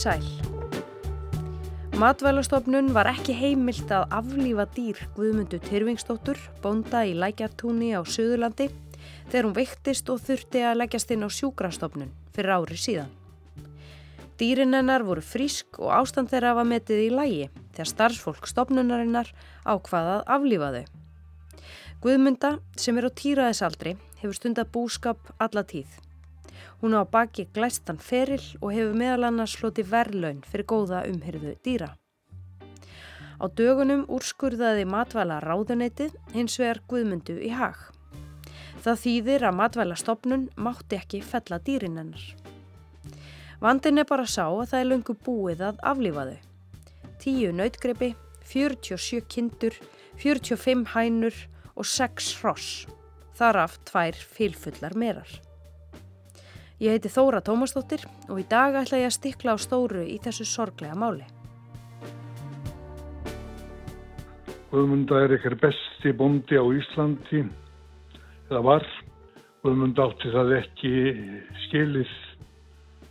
Sæl. Matvælastofnun var ekki heimilt að aflífa dýr Guðmundu Tyrfingsdóttur, bonda í Lækjartúni á Suðurlandi, þegar hún veiktist og þurfti að leggjast inn á sjúkrastofnun fyrir ári síðan. Dýrinennar voru frísk og ástand þeirra var metið í lægi þegar starfsfólk stofnunarinnar ákvaðað aflífa þau. Guðmunda, sem er á týraðisaldri, hefur stundar búskap alla tíð. Hún á baki glæstan feril og hefur meðal annars sloti verðlaun fyrir góða umhyrðu dýra. Á dögunum úrskurðaði matvæla ráðuneytið hins vegar Guðmundu í hag. Það þýðir að matvæla stopnun mátti ekki fella dýrinennar. Vandin er bara sá að það er löngu búið að aflífa þau. Tíu nautgrepi, 47 kindur, 45 hænur og 6 hross. Þar af tvær fylfullar merar. Ég heiti Þóra Tómasdóttir og í dag ætla ég að stikla á stóru í þessu sorglega máli. Guðmunda er ekkert besti bondi á Íslandi, eða var. Guðmunda átti það ekki skilið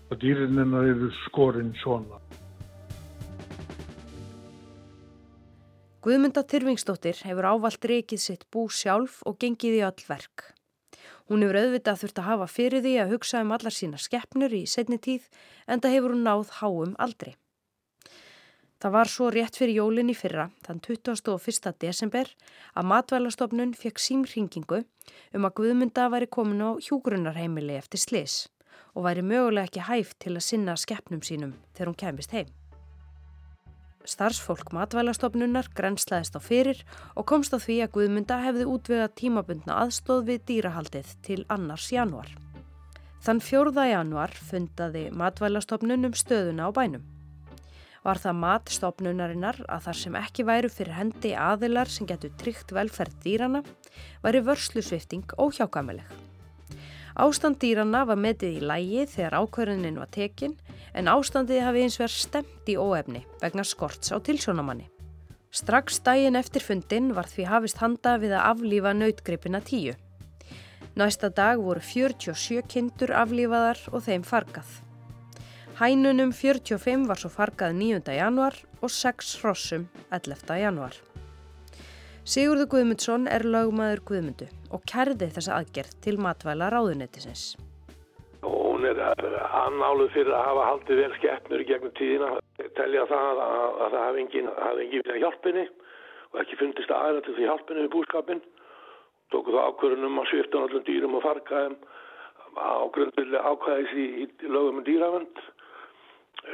að dýrinina eru skorinn svona. Guðmunda Tyrfingsdóttir hefur ávalt reikið sitt bú sjálf og gengið í öll verk. Hún hefur auðvitað þurft að hafa fyrir því að hugsa um allar sína skeppnur í setni tíð en það hefur hún náð háum aldrei. Það var svo rétt fyrir jólinn í fyrra, þann 21. desember, að matvælastofnun fekk símringingu um að Guðmunda væri komin á hjúgrunarheimili eftir slis og væri mögulega ekki hæft til að sinna skeppnum sínum þegar hún kemist heim. Starfsfólk matvælastofnunar grenslaðist á fyrir og komst á því að Guðmunda hefði útvegað tímabundna aðstóð við dýrahaldið til annars januar. Þann fjórða januar fundaði matvælastofnun um stöðuna á bænum. Var það matstofnunarinnar að þar sem ekki væru fyrir hendi aðilar sem getur tryggt velferð dýrana, væri vörslusvifting óhjákamileg. Ástand dýrana var metið í lægi þegar ákverðinin var tekinn en ástandið hafi eins verið stemt í óefni vegna skorts á tilsjónamanni. Strax daginn eftir fundin var því hafist handa við að aflífa nautgripina tíu. Næsta dag voru 47 kindur aflífaðar og þeim fargað. Hænunum 45 var svo fargað 9. januar og 6 hrossum 11. januar. Sigurður Guðmundsson er lögmaður Guðmundu og kerði þessa aðgerð til matvæla ráðunettisins hún er annáluð fyrir að hafa haldið vel skeppnur í gegnum tíðina. Telja það að, að það hafi engin, engin viljað hjálpinni og ekki fundist aðra til því hjálpinni við búskapin. Tóku þá ákvörunum að svifta allum dýrum og farkaðum á grundvillig ákvæðis í, í lögum um dýravönd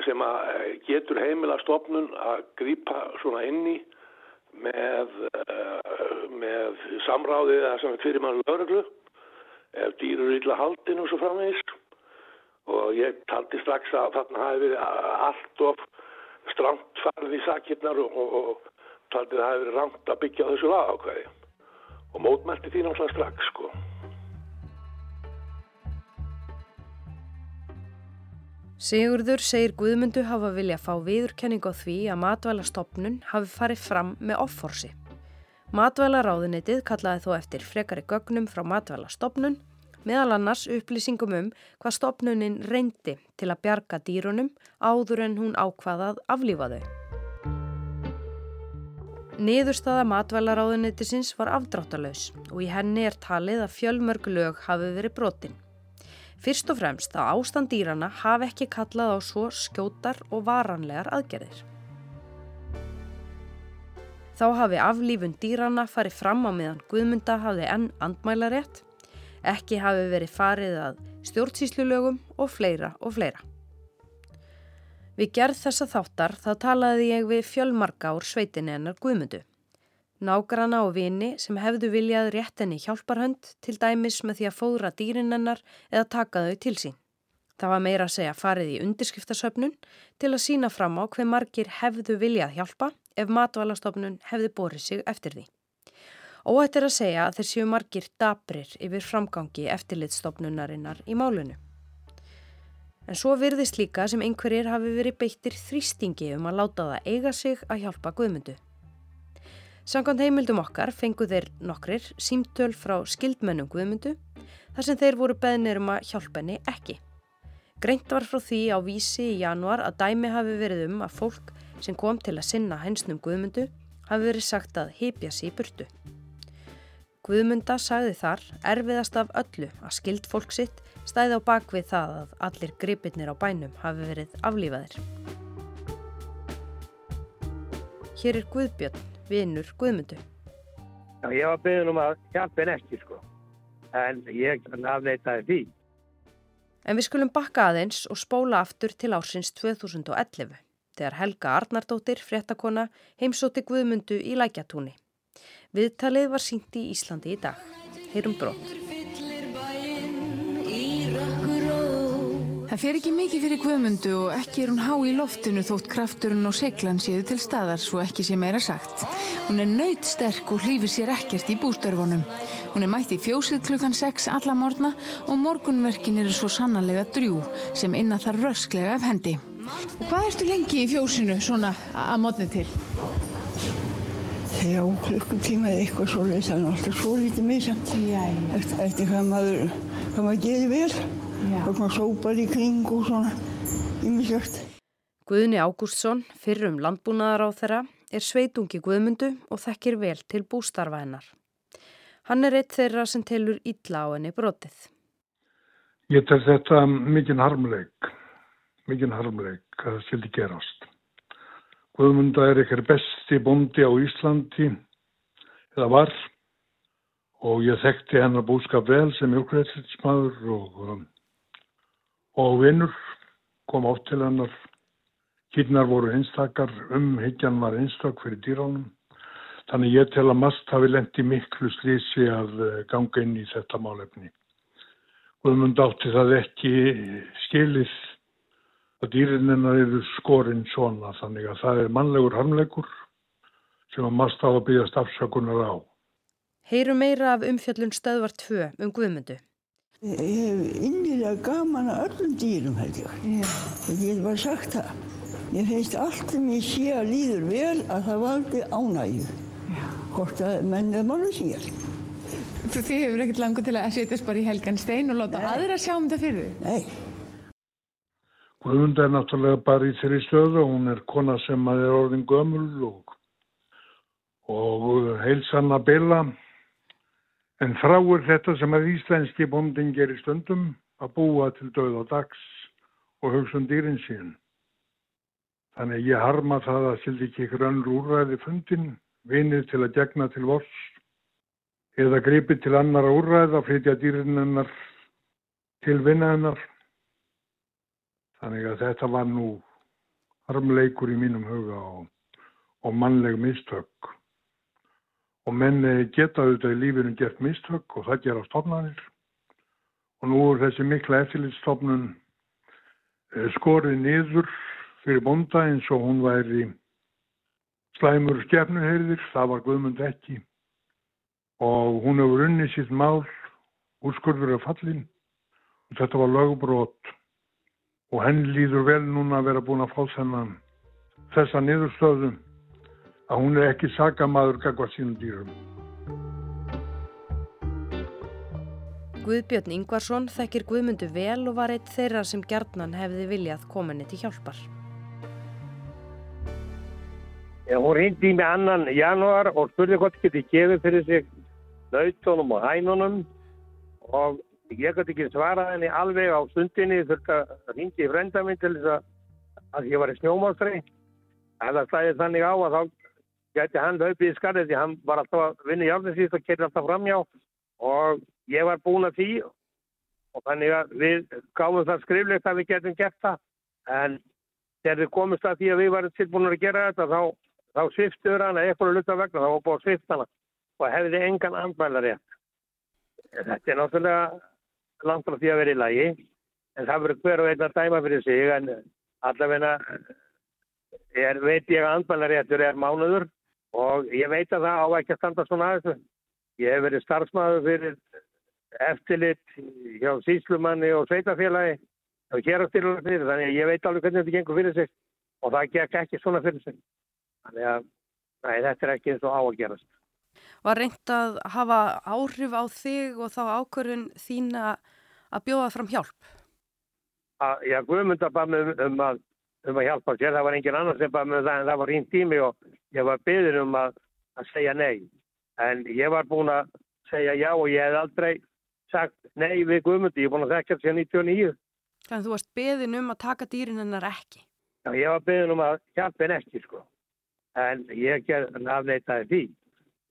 sem að eh, getur heimila stofnun að grýpa svona inni með, eh, með samráðið eða sem fyrir mann lögreglu ef dýrur illa haldin og svo framvegis og ég taldi strax að þarna hafi verið allt of stramt farið í sakirnar og, og, og taldi það hafi verið rangt að byggja þessu lagákvæði og mótmælti því náttúrulega strax sko. Sigurður segir Guðmundu hafa vilja fá viðurkenning á því að matvælastofnun hafi farið fram með offorsi. Matvælaráðunitið kallaði þó eftir frekari gögnum frá matvælastofnun meðal annars upplýsingum um hvað stopnunin reyndi til að bjarga dýrunum áður en hún ákvaðað aflífa þau. Niðurstaða matvælaráðunitisins var afdráttalauðs og í henni er talið að fjölmörg lög hafi verið brotin. Fyrst og fremst að ástand dýrana hafi ekki kallað á svo skjótar og varanlegar aðgerðir. Þá hafi aflífun dýrana farið fram á meðan Guðmunda hafi enn andmælarétt Ekki hafi verið farið að stjórnsýslulögum og fleira og fleira. Við gerð þessa þáttar þá talaði ég við fjölmarka úr sveitinni hennar Guðmundu. Nágrana og vini sem hefðu viljað rétt henni hjálparhönd til dæmis með því að fóðra dýrin hennar eða taka þau til sín. Það var meira að segja farið í undirskriftasöfnun til að sína fram á hver margir hefðu viljað hjálpa ef matvælastofnun hefði borið sig eftir því. Óætt er að segja að þeir séu margir dabrir yfir framgangi eftirlitstofnunarinnar í málunu. En svo virðist líka sem einhverjir hafi verið beittir þrýstingi um að láta það eiga sig að hjálpa Guðmundu. Sankant heimildum okkar fengu þeir nokkrir símtöl frá skildmennum Guðmundu þar sem þeir voru beðnir um að hjálpa henni ekki. Greint var frá því á vísi í januar að dæmi hafi verið um að fólk sem kom til að sinna hensnum Guðmundu hafi verið sagt að heipja sér í burtu. Guðmunda sagði þar erfiðast af öllu að skild fólk sitt stæði á bakvið það að allir gripirnir á bænum hafi verið aflífaðir. Hér er Guðbjörn, vinnur Guðmundu. Já, ég var byggðin um að hjálpa henn ekki sko, en ég afleitaði því. En við skulum bakka aðeins og spóla aftur til ársins 2011 þegar Helga Arnardóttir, fréttakona, heimsóti Guðmundu í lækjatúni. Viðtalið var sínt í Íslandi í dag. Heyrum brott. Það fer ekki mikið fyrir Guðmundu og ekki er hún há í loftinu þótt krafturinn og seglan séu til staðar svo ekki sé meira sagt. Hún er nöytsterk og hlýfir sér ekkert í bústörfunum. Hún er mætt í fjósið klukkan 6 alla morgna og morgunverkin eru svo sannarlega drjú sem inna þar rösklega af hendi. Og hvað ertu lengi í fjósinu svona að mótni til? þrjá klukkutíma eða eitthvað svo leiðis þannig að alltaf svo lítið misamt eftir, eftir hvað maður hvað maður gerir vel og maður sópar í kring og svona ymmislegt Guðni Ágústsson, fyrrum landbúnaðar á þeirra, er sveitungi Guðmundu og þekkir vel til bústarfa hennar. Hann er eitt þeirra sem telur illa á henni brotið. Ég tel þetta mikinn harmleik, mikinn harmleik að það skildi gerast. Guðmunda er ekkert besti bondi á Íslandi eða var og ég þekkti hennar búskap vel sem jólkvæðsmaður og, og vinnur kom átt til hennar. Kýrnar voru einstakar, umhyggjan var einstak fyrir dýránum. Þannig ég tel að mast hafi lendi miklu slísi að uh, ganga inn í þetta málefni. Guðmund átti það ekki skilið að dýrinnar eru skorinn svona þannig að það er mannlegur harmleikur sem að maður stáða að byggast afsökunar á. Heyru meira af umfjöllun stöðvar 2 um Guðmundu. Ég hef innilega gaman að öllum dýrum held ég. Ég hef bara sagt það. Ég finnst allt sem ég sé að líður vel að það valdi ánægju. Hvort að menn er mánu sér. Þið hefur ekkert langur til að setjast bara í helgan stein og láta aðra sjá um þetta fyrir þið? Nei. Guðmund er náttúrulega bara í þeirri stöðu, hún er kona sem er orðin gömul og, og heilsan að bila. En þráur þetta sem að íslenski bondin gerir stundum að búa til döð og dags og hugsa um dýrin sín. Þannig að ég harma það að sildi ekki ykkur önnur úrræði fundin, vinið til að gegna til vors eða gripi til annara úrræða að flytja dýrinennar til vinnaðinnar. Þannig að þetta var nú harmleikur í mínum huga og, og mannleg mistök. Og menn geta auðvitað í lífinu gert mistök og það gera stofnanir. Og nú er þessi mikla eftirlitstofnun skorið niður fyrir bonda eins og hún væri slæmur skefnuheyrðir, það var Guðmund ekki. Og hún hefur unnið sitt mál, úrskurður af fallin og þetta var lögbrot og henn líður vel núna að vera búin að fá þennan þessa niðurstöðu að hún er ekki sakamaður kakvað sínum dýrum. Guðbjörn Ingvarsson þekkir Guðmundu vel og var eitt þeirra sem gjarnan hefði viljað kominni til hjálpar. Já, hún hindi í mig annan januar og spurði hvort geti gefið fyrir sig nautunum og hænunum og ég gæti ekki svarað henni alveg á stundinni þurft að hindi í frenda minn til þess að, ég var í snjómástri. Ef það slæði þannig á að þá gæti hann hlaupið í skarðið því hann var alltaf að vinna í álfinsvíð og kerði alltaf framjá og ég var búin að því og þannig að við gáðum það skriflegt að við getum gert það. En þegar við komumst að því að við varum tilbúin að gera þetta þá, þá sviftur hann að eitthvað luta vegna þá var búin að svifta hann og hefði engan andmælar rétt. Þetta er náttúrulega langt frá því að vera í lagi en það verður hver og einn að dæma fyrir sig en allavegna veit ég að andmælar réttur er mánuður og ég veit að það á ekki að standa svona aðeins. Ég hef verið starfsmæður fyrir eftirlit hjá síslumanni og sveitafélagi og hér á styrlulega þannig að ég veit alveg hvernig þetta gengur fyrir sig og það gekk ekki svona fyrir sig. Þannig að nei, þetta er ekki eins og á að gerast. Var reynd að hafa áhrif á þig og þá ákvörðun þín að bjóða fram hjálp? að, já, Guðmundar bað mig um, um, að, um að hjálpa sér. Það var engin annar sem bað mig um það en það var hinn tími og ég var byggðin um að, að segja nei. En ég var búin að segja já og ég hef aldrei sagt nei við Guðmundi. Ég er búin að þekka þetta sér 99. Þannig að þú varst beðin um að taka dýrin hennar ekki. Já, ég var byggðin um að hjálpa henn ekki, sko. En ég afneitaði því.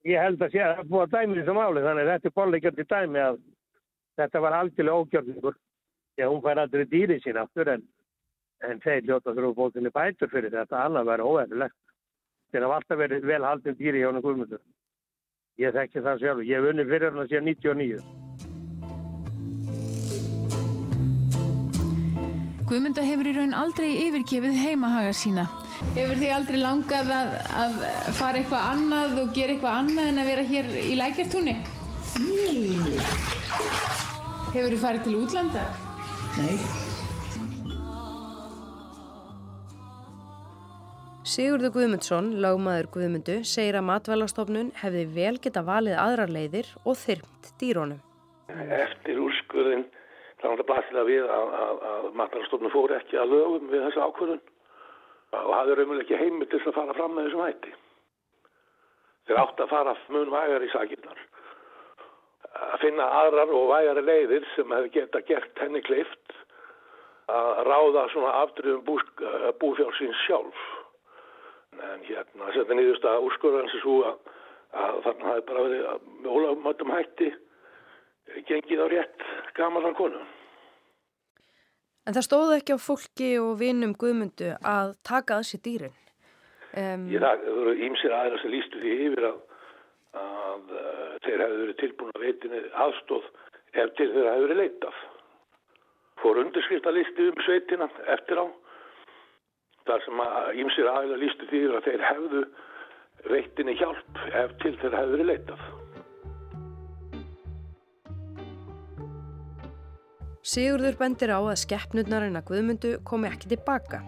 Ég held að sé að það búið að dæmi þessu máli, þannig að þetta er bóluleikjandi dæmi að þetta var algjörlega ógjörningur. Já, hún fær aldrei dýrið sín aftur en, en þeir ljóta þrjú bókinni bætur fyrir þetta, annað verið óverðilegt. Þeir hafa alltaf verið vel haldin dýri hjá hennu guðmundur. Ég þekki það sjálf, ég hef unni fyrir hann að sé 99. Guðmunda hefur í raun aldrei yfirgefið heimahaga sína. Hefur þið aldrei langað að, að fara eitthvað annað og gera eitthvað annað en að vera hér í lækjartúni? Nei, Hefur þið farið til útlanda? nei. Sigurður Guðmundsson, lagmaður Guðmundu, segir að matvælastofnun hefði vel geta valið aðrar leiðir og þyrmt dýrónum. Eftir úrskurðin þá er það basilega við að, að, að matvælastofnun fór ekki að lögum við þessu ákvörðun og hafði raunverulega ekki heimil til að fara fram með þessum hætti. Þeir átt að fara mun vægar í sakirnar. Að finna aðrar og vægari leiðir sem hefði geta gert henni kleift að ráða svona afdrifum búfjársins sjálf. En hérna, þetta nýðust að úrskurðan sem svo að, að þarna hafi bara verið með ólafmöndum hætti gengið á rétt gamanlan konu. En það stóði ekki á fólki og vinum Guðmundu að taka að sér dýrin. Um, Ég það voru ímsir aðra sem lístu því yfir að, að uh, þeir hefðu verið tilbúin að veitinni aðstóð ef til þeirra hefðu verið leitað. Fór undirskrifta um sveitina eftir á þar sem að ímsir aðra lístu því að þeir hefðu veitinni hjálp ef til þeirra hefðu verið leitað. Sigurður bendir á að skeppnurnar að Guðmundu komi ekki tilbaka.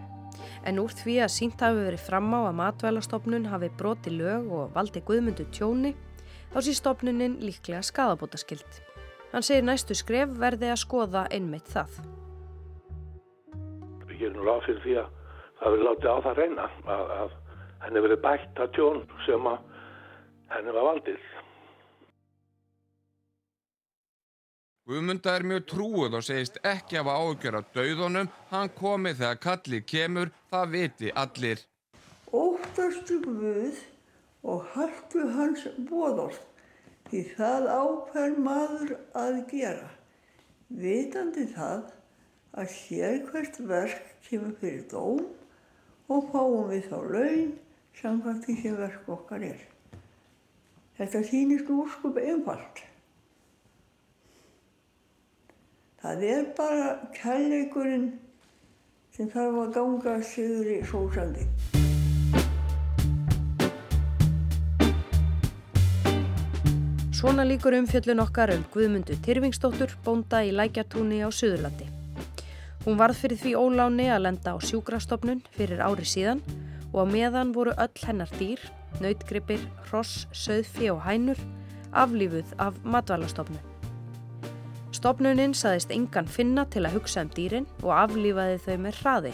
En úr því að sínt hafi verið fram á að matvælastofnun hafi broti lög og valdi Guðmundu tjóni, þá sé stofnunin líklega skadabótaskild. Hann segir næstu skref verði að skoða einmitt það. Við gerum ráð fyrir því að það verið látið á það reyna að, að henni verið bætt að tjón sem að henni var valdið. Guðmunda er mjög trúið og segist ekki hafa áhugjör af dauðunum, hann komi þegar kallið kemur, það viti allir. Óttastu Guð og haltu hans bóðorð, því það ákveð maður að gera. Vitandi það að hér hvert verk kemur fyrir dóm og fáum við þá laun samkvæmt því sem verk okkar er. Þetta sýnist úrskup einfalt. Það er bara kærleikurinn sem þarf að ganga sigur í sósandi. Svona líkur umfjöllun okkar um Guðmundu Tyrfingsdóttur bónda í Lækjartúni á Suðurlandi. Hún varð fyrir því óláni að lenda á sjúkrastofnun fyrir ári síðan og á meðan voru öll hennar dýr, nautgripir, hross, söðfi og hænur aflífuð af matvælastofnun. Stofnunin saðist engan finna til að hugsa um dýrin og aflífaði þau með hraði.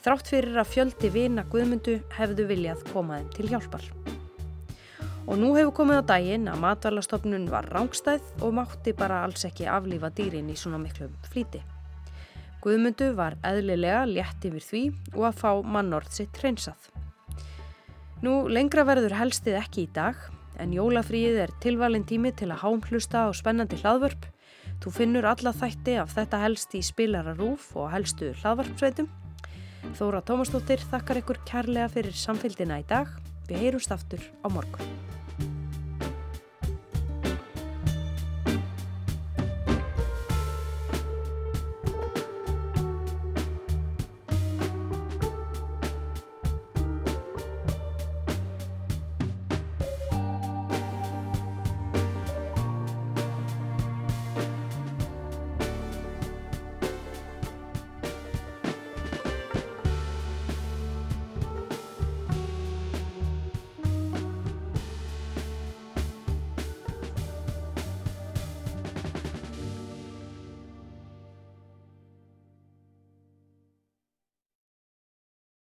Þrátt fyrir að fjöldi vina Guðmundu hefðu viljað koma þeim til hjálpar. Og nú hefur komið á daginn að matvælastofnun var rángstæð og mátti bara alls ekki aflífa dýrin í svona miklum flíti. Guðmundu var eðlilega létt yfir því og að fá mannorð sitt hreinsað. Nú lengra verður helstið ekki í dag en jólafríið er tilvalin tími til að hámhlusta á spennandi hlaðvörp. Þú finnur alla þætti af þetta helst í spilara rúf og helstu hlaðvarpsveitum. Þóra Tómasdóttir þakkar ykkur kærlega fyrir samfélgina í dag. Við heyrumst aftur á morgun.